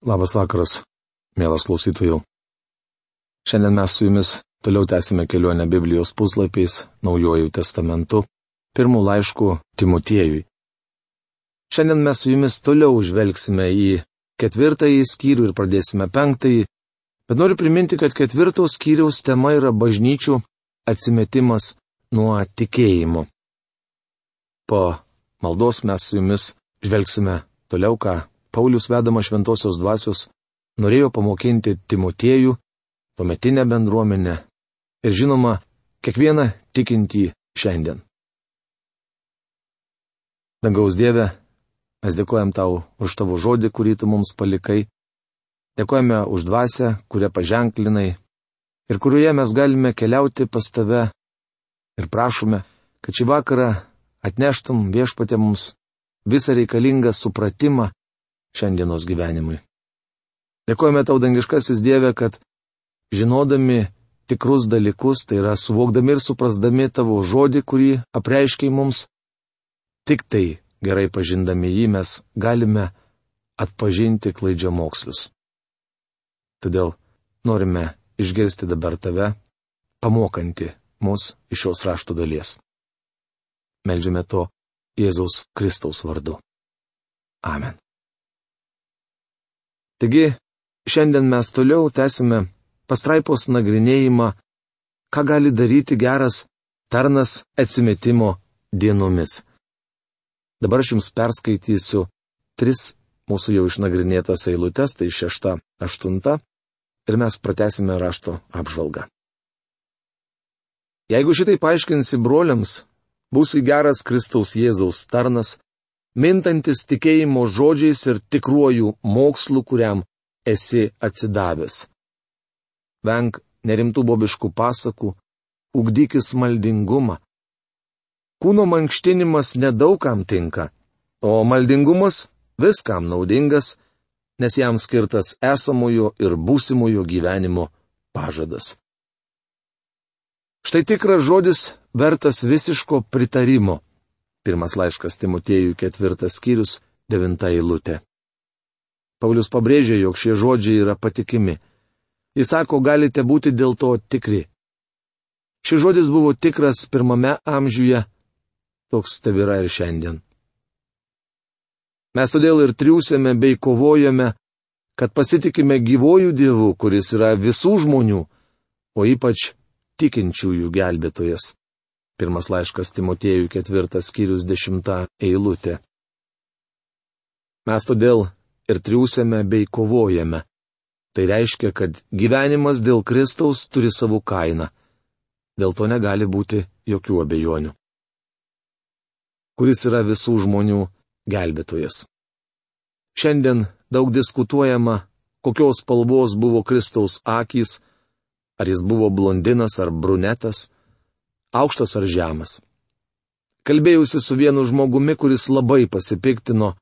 Labas vakaras, mielas klausytojų. Šiandien mes su jumis toliau tęsime kelionę Biblijos puslapiais Naujojų testamentu, pirmų laiškų Timotiejui. Šiandien mes su jumis toliau žvelgsime į ketvirtąjį skyrių ir pradėsime penktąjį, bet noriu priminti, kad ketvirtos skyriaus tema yra bažnyčių atsimetimas nuo tikėjimo. Po maldos mes su jumis žvelgsime toliau, ką Paulius vedama šventosios dvasios norėjo pamokinti Timotiejų, tuometinę bendruomenę ir žinoma, kiekvieną tikintį šiandien. Dangaus Dieve, mes dėkojam tau už tavo žodį, kurį tu mums palikai, dėkojame už dvasę, kurią paženklinai ir kurioje mes galime keliauti pas tave ir prašome, kad šį vakarą atneštum viešpatė mums visą reikalingą supratimą šiandienos gyvenimui. Dėkojame tau, dangiškasis Dieve, kad žinodami tikrus dalykus, tai yra suvokdami ir suprasdami tavo žodį, kurį apreiškiai mums, tik tai gerai pažindami jį mes galime atpažinti klaidžio mokslius. Todėl norime išgirsti dabar tave, pamokanti mus iš šios rašto dalies. Meldžiame to Jėzaus Kristaus vardu. Amen. Taigi, šiandien mes toliau tęsime pastraipos nagrinėjimą, ką gali daryti geras tarnas atsimetimo dienomis. Dabar aš jums perskaitysiu tris mūsų jau išnagrinėtas eilutes, tai šešta, aštunta, ir mes pratesime rašto apžvalgą. Jeigu šitai paaiškinsi broliams, būsi geras Kristaus Jėzaus tarnas, mintantis tikėjimo žodžiais ir tikruoju mokslu, kuriam esi atsidavęs. Venk nerimtų bobiškų pasakų, ugdykis maldingumą. Kūno mankštinimas nedaugam tinka, o maldingumas viskam naudingas, nes jam skirtas esamojo ir būsimojo gyvenimo pažadas. Štai tikras žodis vertas visiško pritarimo. Pirmas laiškas Timotiejui ketvirtas skyrius, devinta eilutė. Paulius pabrėžė, jog šie žodžiai yra patikimi. Jis sako, galite būti dėl to tikri. Šis žodis buvo tikras pirmame amžiuje, toks tebėra ir šiandien. Mes todėl ir triūsėme bei kovojame, kad pasitikime gyvojų dievų, kuris yra visų žmonių, o ypač tikinčiųjų gelbėtojas. Pirmas laiškas Timotiejų ketvirtas skyrius dešimta eilutė. Mes todėl ir triūsėme bei kovojame. Tai reiškia, kad gyvenimas dėl Kristaus turi savo kainą. Dėl to negali būti jokių abejonių. Kuris yra visų žmonių gelbėtojas. Šiandien daug diskutuojama, kokios spalvos buvo Kristaus akys, ar jis buvo blondinas ar brunetas aukštas ar žemas. Kalbėjusi su vienu žmogumi, kuris labai pasipiktino,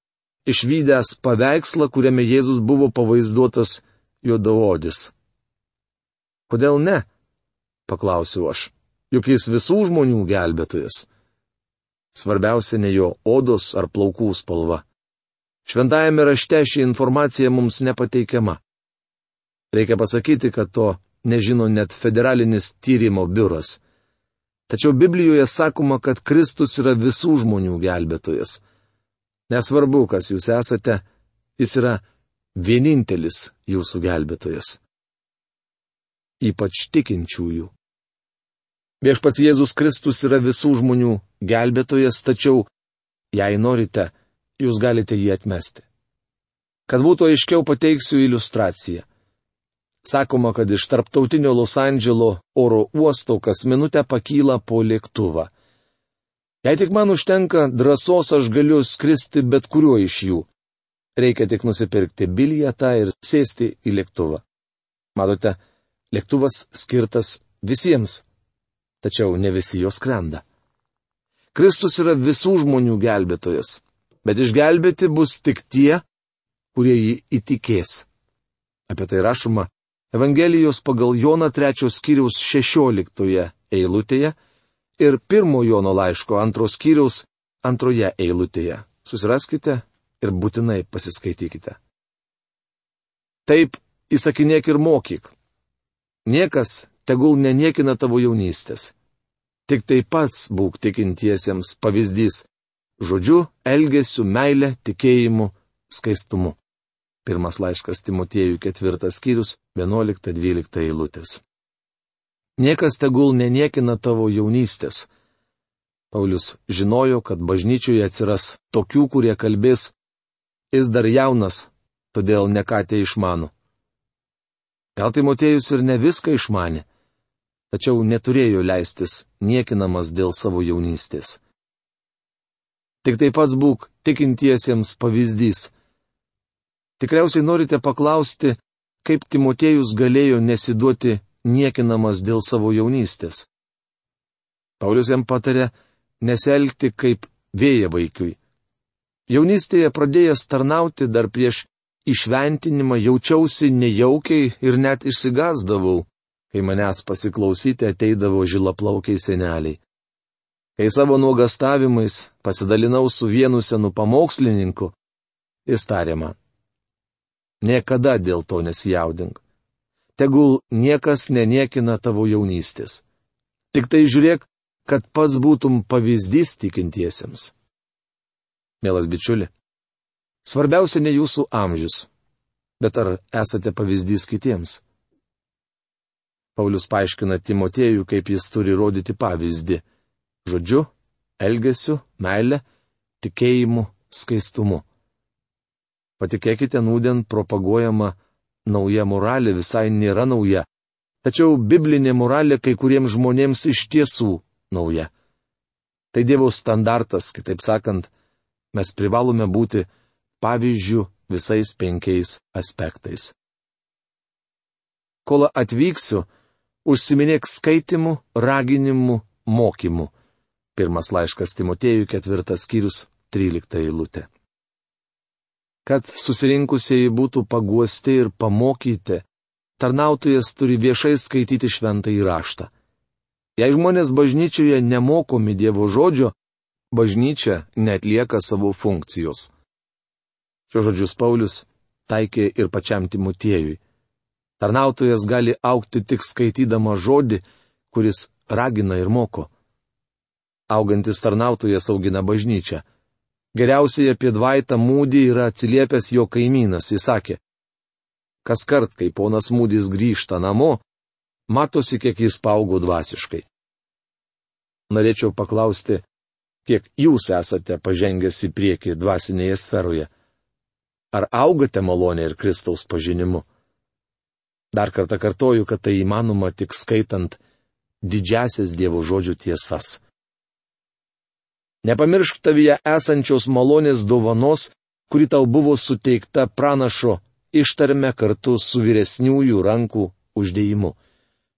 išvykęs paveikslą, kuriame Jėzus buvo pavaizduotas juodaodis. Kodėl ne? paklausiau aš. Juk jis visų žmonių gelbėtojas. Svarbiausia ne jo odos ar plaukų spalva. Šventajame rašte ši informacija mums nepateikiama. Reikia pasakyti, kad to nežino net federalinis tyrimo biuras. Tačiau Biblijoje sakoma, kad Kristus yra visų žmonių gelbėtojas. Nesvarbu, kas jūs esate, jis yra vienintelis jūsų gelbėtojas. Ypač tikinčiųjų. Viešpats Jėzus Kristus yra visų žmonių gelbėtojas, tačiau, jei norite, jūs galite jį atmesti. Kad būtų aiškiau pateiksiu iliustraciją. Sakoma, kad iš tarptautinio Los Andželo oro uosto kas minutę pakyla po lėktuvą. Jei tik man užtenka drąsos, aš galiu skristi bet kuriuo iš jų. Reikia tik nusipirkti bilietą ir sėsti į lėktuvą. Matote, lėktuvas skirtas visiems, tačiau ne visi jos skrenda. Kristus yra visų žmonių gelbėtojas, bet išgelbėti bus tik tie, kurie jį įtikės. Apie tai rašoma Evangelijos pagal Joną 3 skyriaus 16 eilutėje ir 1 Jono laiško 2 skyriaus 2 eilutėje. Susiraskite ir būtinai pasiskaitykite. Taip įsakinėk ir mokyk. Niekas tegul neniekina tavo jaunystės. Tik tai pats būk tikintiesiems pavyzdys - žodžiu, elgesiu, meilė, tikėjimu, skaistumu. Pirmas laiškas Timotiejų ketvirtas skyrius 11-12 eilutės. Niekas tegul neniekina tavo jaunystės. Paulius žinojo, kad bažnyčioje atsiras tokių, kurie kalbės, jis dar jaunas, todėl neką tai išmano. Gal Timotiejus ir ne viską išmanė tačiau neturėjo leistis niekinamas dėl savo jaunystės. Tik taip pats būk tikintiesiems pavyzdys. Tikriausiai norite paklausti, kaip Timotiejus galėjo nesiduoti niekinamas dėl savo jaunystės. Paulius jam patarė neselgti kaip vėja vaikui. Jaunystėje pradėjęs tarnauti dar prieš išventinimą jaučiausi nejaukiai ir net išsigazdavau kai manęs pasiklausyti ateidavo žilaplaukiai seneliai. Kai savo nuogastavimais pasidalinau su vienu senu pamokslininku, jis tarė man. Niekada dėl to nesijaudink. Tegul niekas neniekina tavo jaunystės. Tik tai žiūrėk, kad pats būtum pavyzdys tikintiesiems. Mielas bičiuli, svarbiausia ne jūsų amžius, bet ar esate pavyzdys kitiems. Paulius paaiškina Timotiejų, kaip jis turi rodyti pavyzdį - žodžiu, elgesiu, meile, tikėjimu, skaistumu. Patikėkite, nūdien propaguojama nauja moralė visai nėra nauja, tačiau biblinė moralė kai kuriems žmonėms iš tiesų nauja. Tai Dievo standartas, kitaip sakant, mes privalome būti pavyzdžių visais penkiais aspektais. Kol atvyksiu, užsiminėk skaitimu, raginimu, mokymu. Pirmas laiškas Timotėjų ketvirtas skyrius, trylikta eilutė. Kad susirinkusieji būtų paguosti ir pamokyti, tarnautojas turi viešai skaityti šventą įraštą. Jei žmonės bažnyčioje nemokomi Dievo žodžio, bažnyčia netlieka savo funkcijos. Šio žodžius Paulius taikė ir pačiam Timotiejui. Tarnautojas gali aukti tik skaitydama žodį, kuris ragina ir moko. Augantis tarnautojas augina bažnyčią. Geriausiai apie Dvaitą Mūdį yra atsiliepęs jo kaimynas, jis sakė. Kas kart, kai ponas Mūdis grįžta namo, matosi, kiek jis paaugo dvasiškai. Norėčiau paklausti, kiek jūs esate pažengęs į priekį dvasinėje sferoje. Ar augate malonė ir Kristaus pažinimu? Dar kartą kartoju, kad tai įmanoma tik skaitant didžiasias Dievo žodžių tiesas. Nepamiršk tavyje esančios malonės dovanos, kuri tau buvo suteikta pranašo ištarme kartu su vyresniųjų rankų uždėjimu.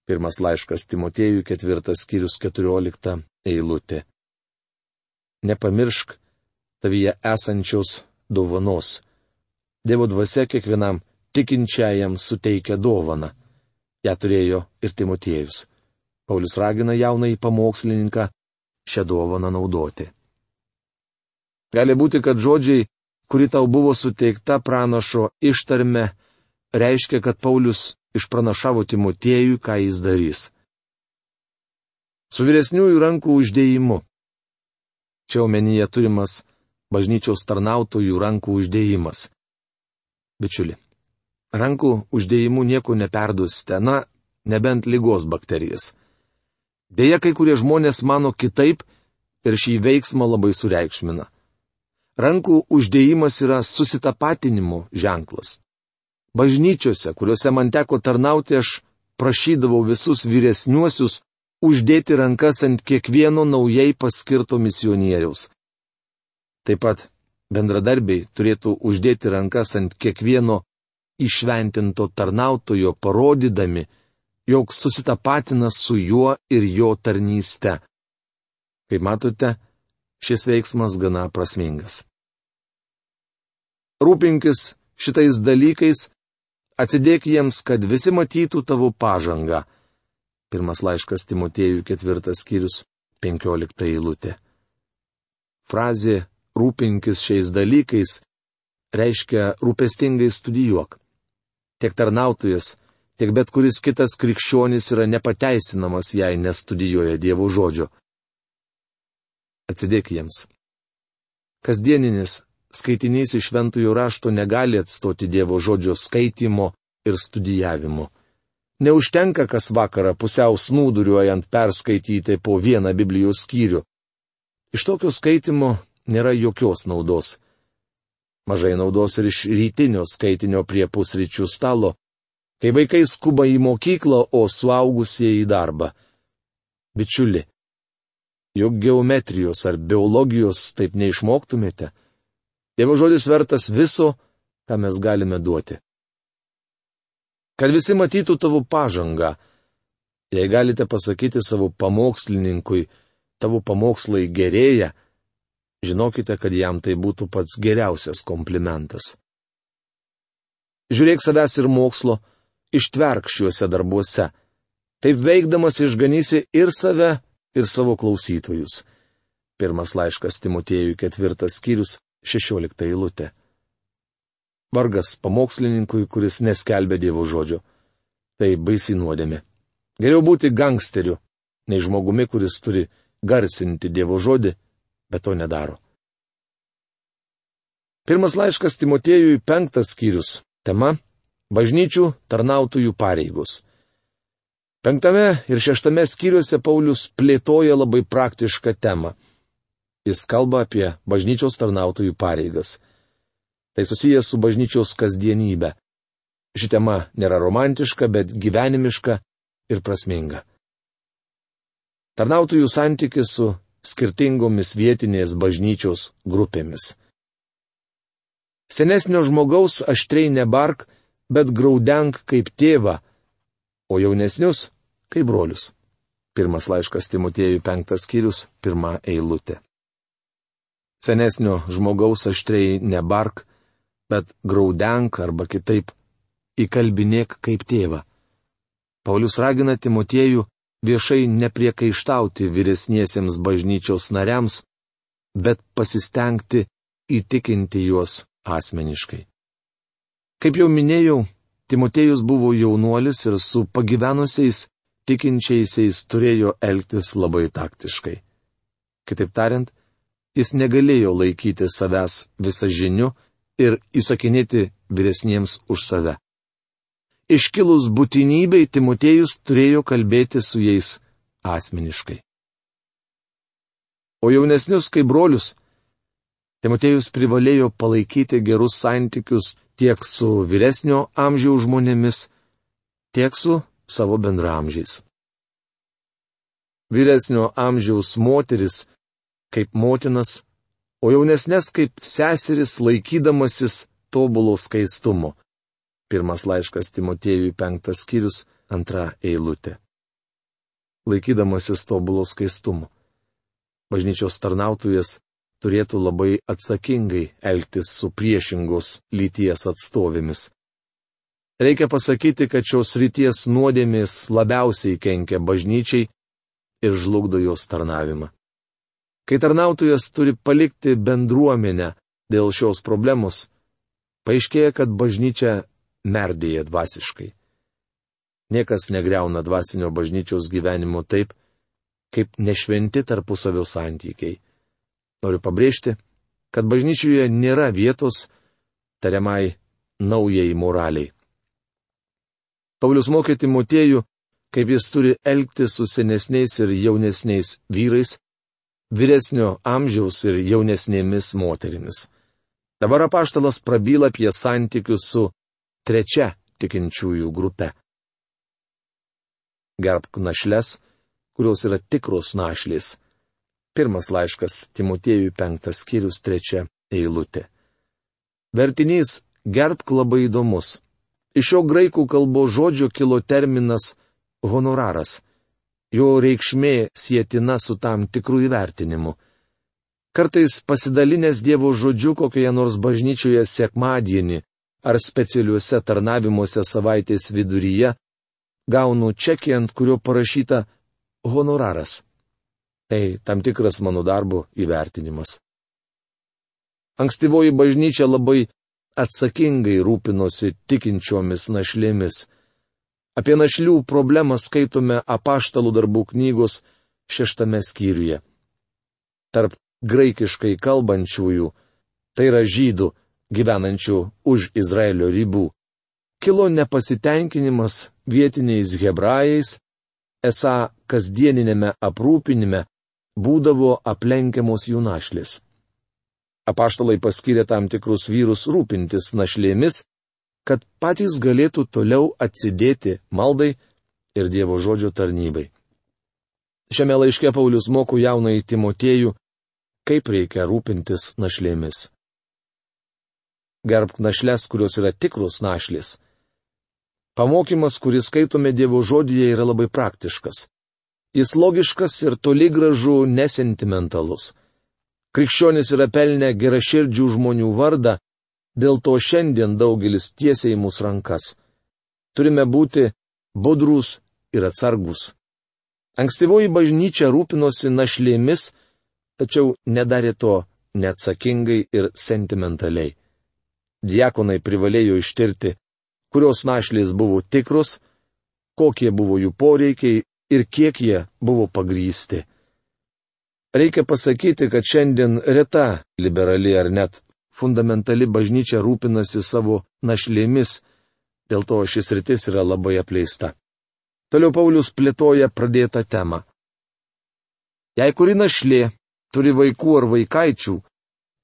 Pirmas laiškas Timotėjų ketvirtas skyrius keturiolikta eilutė. Nepamiršk tavyje esančios dovanos. Dievo dvasia kiekvienam tikinčiajam suteikia dovaną. Ja turėjo ir Timotiejus. Paulius ragina jaunąjį pamokslininką šią dovaną naudoti. Gali būti, kad žodžiai, kuri tau buvo suteikta pranašo ištarme, reiškia, kad Paulius išpranašavo Timotiejui, ką jis darys. Su vyresniųjų rankų uždėjimu. Čia omenyje turimas bažnyčios tarnautojų rankų uždėjimas. Bičiuli, Rankų uždėjimu nieko neperdusite, na, nebent lygos bakterijas. Deja, kai kurie žmonės mano kitaip ir šį veiksmą labai sureikšmina. Rankų uždėjimas yra susitapatinimo ženklas. Bažnyčiose, kuriuose man teko tarnauti, aš prašydavau visus vyresniuosius uždėti rankas ant kiekvieno naujai paskirto misionieriaus. Taip pat bendradarbiai turėtų uždėti rankas ant kiekvieno išventinto tarnautojo parodydami, jog susitapatina su juo ir jo tarnyste. Kaip matote, šis veiksmas gana prasmingas. Rūpinkis šitais dalykais, atsidėk jiems, kad visi matytų tavo pažangą. Pirmas laiškas Timotėjų ketvirtas skyrius, penkiolikta eilutė. Frazė rūpinkis šiais dalykais reiškia rūpestingai studijuok. tiek tarnautojas, tiek bet kuris kitas krikščionis yra nepateisinamas, jei nestudijuoja Dievo žodžio. Atsidėk jiems. Kasdieninis skaitinys iš šventųjų rašto negali atstoti Dievo žodžio skaitimo ir studijavimo. Neužtenka kas vakarą pusiau snūduriuojant perskaityti po vieną Biblijos skyrių. Iš tokio skaitimo nėra jokios naudos. Mažai naudos ir iš rytinio skaitinio prie pusryčių stalo, kai vaikai skuba į mokyklą, o suaugusieji į darbą. Bičiuli, juk geometrijos ar biologijos taip neišmoktumėte. Dievo žodis vertas viso, ką mes galime duoti. Kad visi matytų tavo pažangą, jei galite pasakyti savo pamokslininkui, tavo pamokslai gerėja, žinokite, kad jam tai būtų pats geriausias komplimentas. Žiūrėk savęs ir mokslo, ištverk šiuose darbuose. Taip veikdamas išganysi ir save, ir savo klausytojus. Pirmas laiškas Timotėjui ketvirtas skyrius, šešiolikta eilutė. Vargas pamokslininkui, kuris neskelbė Dievo žodžio. Tai baisi nuodėmė. Geriau būti gangsteriu, nei žmogumi, kuris turi garsinti Dievo žodį, bet to nedaro. Pirmas laiškas Timotėjui penktas skyrius. Tema - bažnyčių tarnautojų pareigos. Penktame ir šeštame skyriuose Paulius plėtoja labai praktišką temą. Jis kalba apie bažnyčios tarnautojų pareigas. Tai susijęs su bažnyčios kasdienybė. Ši tema nėra romantiška, bet gyvenimiška ir prasminga. Tarnautojų santykis su skirtingomis vietinės bažnyčios grupėmis. Senesnio žmogaus aštrei nebark, bet graudenk kaip tėvą o jaunesnius kaip brolius. Pirmas laiškas Timotėjui penktas skyrius, pirma eilutė. Senesnio žmogaus aštrei nebark, bet graudenk arba kitaip įkalbinėk kaip tėvą. Paulius ragina Timotiejų viešai nepriekaištauti vyresniesiems bažnyčios nariams, bet pasistengti įtikinti juos asmeniškai. Kaip jau minėjau, Timotėjus buvo jaunuolis ir su pagyvenusiais tikinčiaisiais turėjo elgtis labai taktiškai. Kitaip tariant, jis negalėjo laikyti savęs visažiniu ir įsakinėti vyresniems už save. Iškilus būtinybei Timotėjus turėjo kalbėti su jais asmeniškai. O jaunesnius kaip brolius, Timotėjus privalėjo palaikyti gerus santykius tiek su vyresnio amžiaus žmonėmis, tiek su savo bendramžiais. Vyresnio amžiaus moteris kaip motinas, o jaunesnės kaip seseris laikydamasis tobulo skaistumo. Pirmas laiškas Timotėjui penktas skyrius, antra eilutė. Laikydamasis tobulo skaistumo. Bažnyčios tarnautojas turėtų labai atsakingai elgtis su priešingos lyties atstovėmis. Reikia pasakyti, kad šios ryties nuodėmės labiausiai kenkia bažnyčiai ir žlugdo jos tarnavimą. Kai tarnautojas turi palikti bendruomenę dėl šios problemos, paaiškėja, kad bažnyčia merdėja dvasiškai. Niekas negreuna dvasinio bažnyčios gyvenimo taip, kaip nešventi tarpusavio santykiai. Noriu pabrėžti, kad bažnyčioje nėra vietos tariamai naujai moraliai. Paulius mokė Timotėjų, kaip jis turi elgtis su senesniais ir jaunesniais vyrais, vyresnio amžiaus ir jaunesnėmis moterimis. Dabar apaštalas prabyla apie santykius su trečia tikinčiųjų grupe. Gerbk našles, kurios yra tikros našlės. Pirmas laiškas Timotėjui penktas skyrius trečia eilutė. Vertinys gerbk labai įdomus. Iš šio graikų kalbos žodžio kilo terminas honoraras. Jo reikšmė sėtina su tam tikrų įvertinimu. Kartais pasidalinęs Dievo žodžiu kokioje nors bažnyčioje sekmadienį ar specialiuose tarnavimuose savaitės viduryje, gaunu čekį, ant kurio parašyta honoraras. Tai tam tikras mano darbo įvertinimas. Ankstyvoji bažnyčia labai atsakingai rūpinosi tikinčiomis našlėmis. Apie našlių problemą skaitome apaštalų darbų knygos šeštame skyriuje. Tarp graikiškai kalbančiųjų, tai yra žydų, gyvenančių už Izraelio ribų, kilo nepasitenkinimas vietiniais hebrajais, esą kasdieninėme aprūpinime būdavo aplenkiamos jų našlės. Apaštalai paskyrė tam tikrus vyrus rūpintis našlėmis, kad patys galėtų toliau atsidėti maldai ir Dievo žodžio tarnybai. Šiame laiške Paulius moko jaunai Timotiejų, kaip reikia rūpintis našlėmis. Gerbk našlės, kurios yra tikrus našlės. Pamokymas, kurį skaitome Dievo žodyje, yra labai praktiškas. Jis logiškas ir toli gražu nesentimentalus. Krikščionis yra pelnę geraširdžių žmonių vardą Dėl to šiandien daugelis tiesiai mūsų rankas. Turime būti budrus ir atsargus. Ankstyvoji bažnyčia rūpinosi našlėmis, tačiau nedarė to neatsakingai ir sentimentaliai. Diekonai privalėjo ištirti, kurios našlės buvo tikrus, kokie buvo jų poreikiai ir kiek jie buvo pagrysti. Reikia pasakyti, kad šiandien reta liberali ar net fundamentali bažnyčia rūpinasi savo našlėmis, dėl to šis rytis yra labai apleista. Toliau Paulius plėtoja pradėtą temą. Jei kuri našlė turi vaikų ar vaikaičių,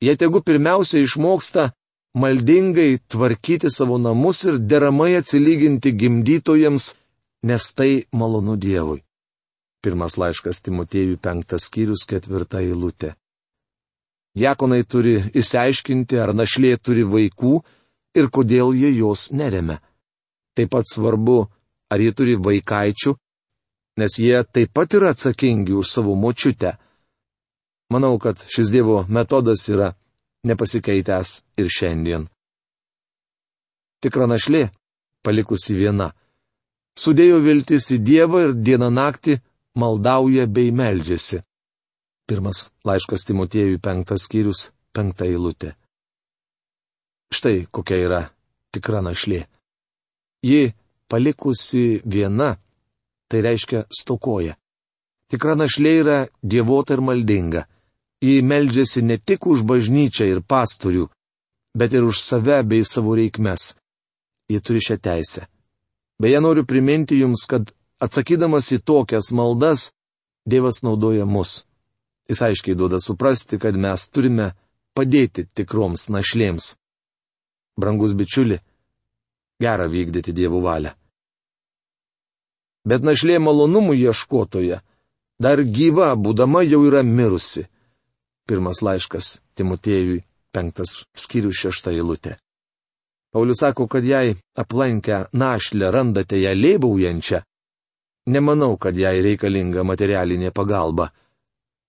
jie tegu pirmiausia išmoksta maldingai tvarkyti savo namus ir deramai atsilyginti gimdytojams, nes tai malonu Dievui. Pirmas laiškas Timotėjui penktas skyrius ketvirta eilutė. Diekonai turi išsiaiškinti, ar našlė turi vaikų ir kodėl jie jos neremia. Taip pat svarbu, ar jie turi vaikaičių, nes jie taip pat yra atsakingi už savo močiutę. Manau, kad šis Dievo metodas yra nepasikeitęs ir šiandien. Tikra našlė, palikusi viena, sudėjo viltis į Dievą ir dieną naktį maldauja bei meldžiasi. Pirmas laiškas Timotiejui penktas skyrius, penkta eilutė. Štai kokia yra tikra našlė. Ji palikusi viena, tai reiškia stokoja. Tikra našlė yra dievota ir maldinga. Ji meldžiasi ne tik už bažnyčią ir pastorių, bet ir už save bei savo reikmes. Ji turi šią teisę. Beje, noriu priminti jums, kad atsakydamas į tokias maldas, Dievas naudoja mus. Jis aiškiai duoda suprasti, kad mes turime padėti tikroms našlėms. Brangus bičiuli, gera vykdyti dievų valią. Bet našlė malonumų ieškotoja, dar gyva, būdama jau yra mirusi. Pirmas laiškas Timotėjui, penktas skyrių šešta eilutė. Paulius sako, kad jei aplankę našlę randate ją lėbaujančią, nemanau, kad jai reikalinga materialinė pagalba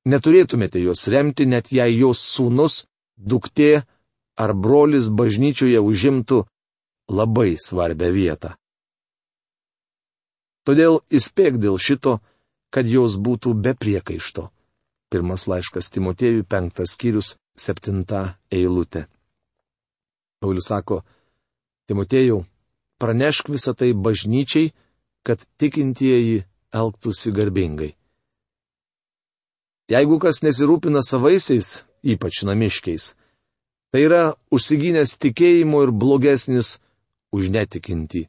neturėtumėte jos remti, net jei jos sūnus, duktė ar brolis bažnyčioje užimtų labai svarbę vietą. Todėl įspėk dėl šito, kad jos būtų be priekaišto. Pirmas laiškas Timotėjui penktas skyrius septinta eilutė. Paulius sako, Timotėjau, pranešk visą tai bažnyčiai, kad tikintieji elgtųsi garbingai. Jeigu kas nesirūpina savaisiais, ypač namiškiais, tai yra užsigynęs tikėjimo ir blogesnis už netikinti.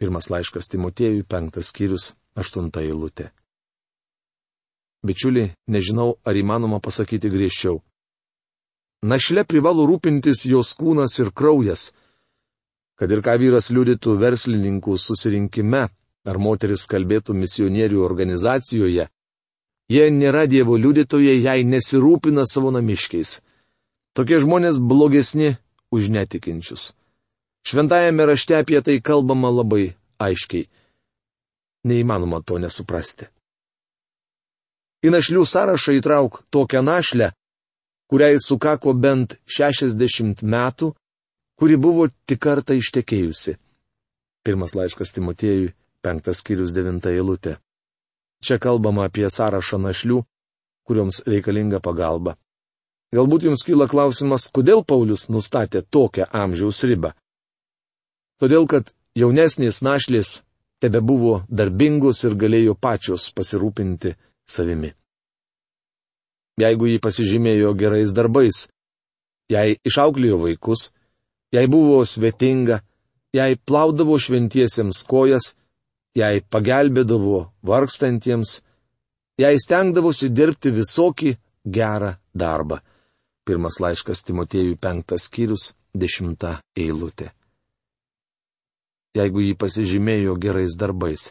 Pirmas laiškas Timotėjui, penktas skyrius, aštunta eilutė. Bičiuli, nežinau, ar įmanoma pasakyti griežčiau. Našle privalo rūpintis jos kūnas ir kraujas. Kad ir ką vyras liudytų verslininkų susirinkime, ar moteris kalbėtų misionierių organizacijoje, Jie nėra Dievo liudytojai, jei nesirūpina savo namiškiais. Tokie žmonės blogesni už netikinčius. Šventajame rašte apie tai kalbama labai aiškiai. Neįmanoma to nesuprasti. Į našlių sąrašą įtrauk tokią našlę, kuriai sukako bent 60 metų, kuri buvo tik kartą ištekėjusi. Pirmas laiškas Timotėjui, penktas skyrius devinta eilutė. Čia kalbama apie sąrašą našlių, kurioms reikalinga pagalba. Galbūt jums kyla klausimas, kodėl Paulius nustatė tokią amžiaus ribą. Todėl, kad jaunesnės našlės tebe buvo darbingos ir galėjo pačios pasirūpinti savimi. Jeigu jį pasižymėjo gerais darbais, jei išauklėjo vaikus, jei buvo svetinga, jei plaudavo šventiesiems kojas, jei pagelbėdavo vargstantiems, jei stengdavosi dirbti visokį gerą darbą. Pirmas laiškas Timotėjui penktas skyrius, dešimta eilutė. Jeigu jį pasižymėjo gerais darbais.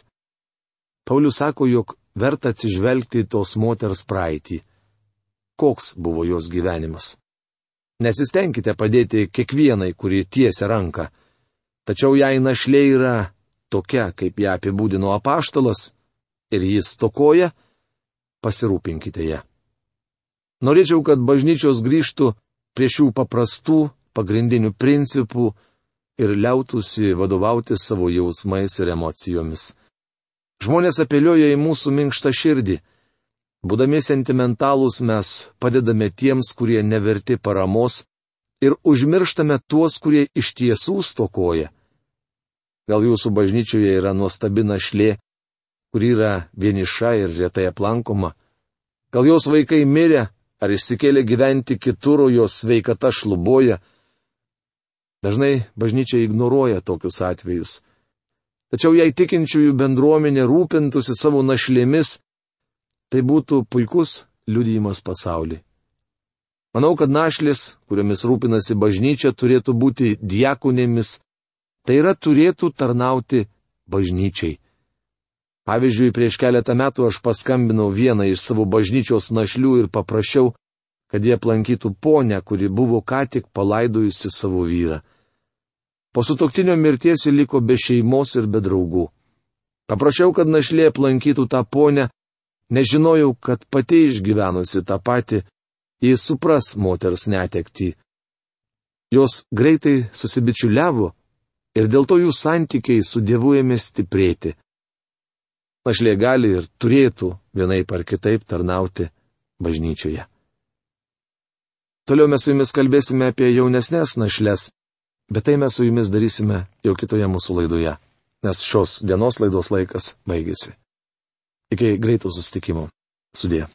Paulius sako, jog verta atsižvelgti tos moters praeitį. Koks buvo jos gyvenimas? Nesistengkite padėti kiekvienai, kuri tiesia ranką. Tačiau jei našlė yra tokia, kaip ją apibūdino apaštalas, ir jis tokoja, pasirūpinkite ją. Norėčiau, kad bažnyčios grįžtų prie šių paprastų, pagrindinių principų ir liautųsi vadovauti savo jausmais ir emocijomis. Žmonės apeliuoja į mūsų minkštą širdį. Būdami sentimentalūs mes padedame tiems, kurie neverti paramos ir užmirštame tuos, kurie iš tiesų stokoja. Gal jūsų bažnyčioje yra nuostabi našlė, kuri yra vieniša ir retai aplankoma. Gal jos vaikai mirė ar išsikėlė gyventi kitur, jos sveikata šluboja. Dažnai bažnyčia ignoruoja tokius atvejus. Tačiau jei tikinčiųjų bendruomenė rūpintųsi savo našlėmis, tai būtų puikus liudijimas pasauliui. Manau, kad našlės, kuriomis rūpinasi bažnyčia, turėtų būti diakonėmis, Tai yra turėtų tarnauti bažnyčiai. Pavyzdžiui, prieš keletą metų aš paskambinau vieną iš savo bažnyčios našlių ir paprašiau, kad jie aplankytų ponę, kuri buvo ką tik palaidojusi savo vyrą. Po sutoktinio mirties ji liko be šeimos ir be draugų. Paprašiau, kad našlė aplankytų tą ponę, nežinojau, kad pati išgyvenusi tą patį, jis supras moters netekti. Jos greitai susibičiuliavo ir dėl to jų santykiai su Dievu ėmė stiprėti. Našlė gali ir turėtų vienai par kitaip tarnauti bažnyčioje. Toliau mes su jumis kalbėsime apie jaunesnės našlės, bet tai mes su jumis darysime jau kitoje mūsų laidoje, nes šios dienos laidos laikas baigėsi. Iki greitų susitikimų. Sudė.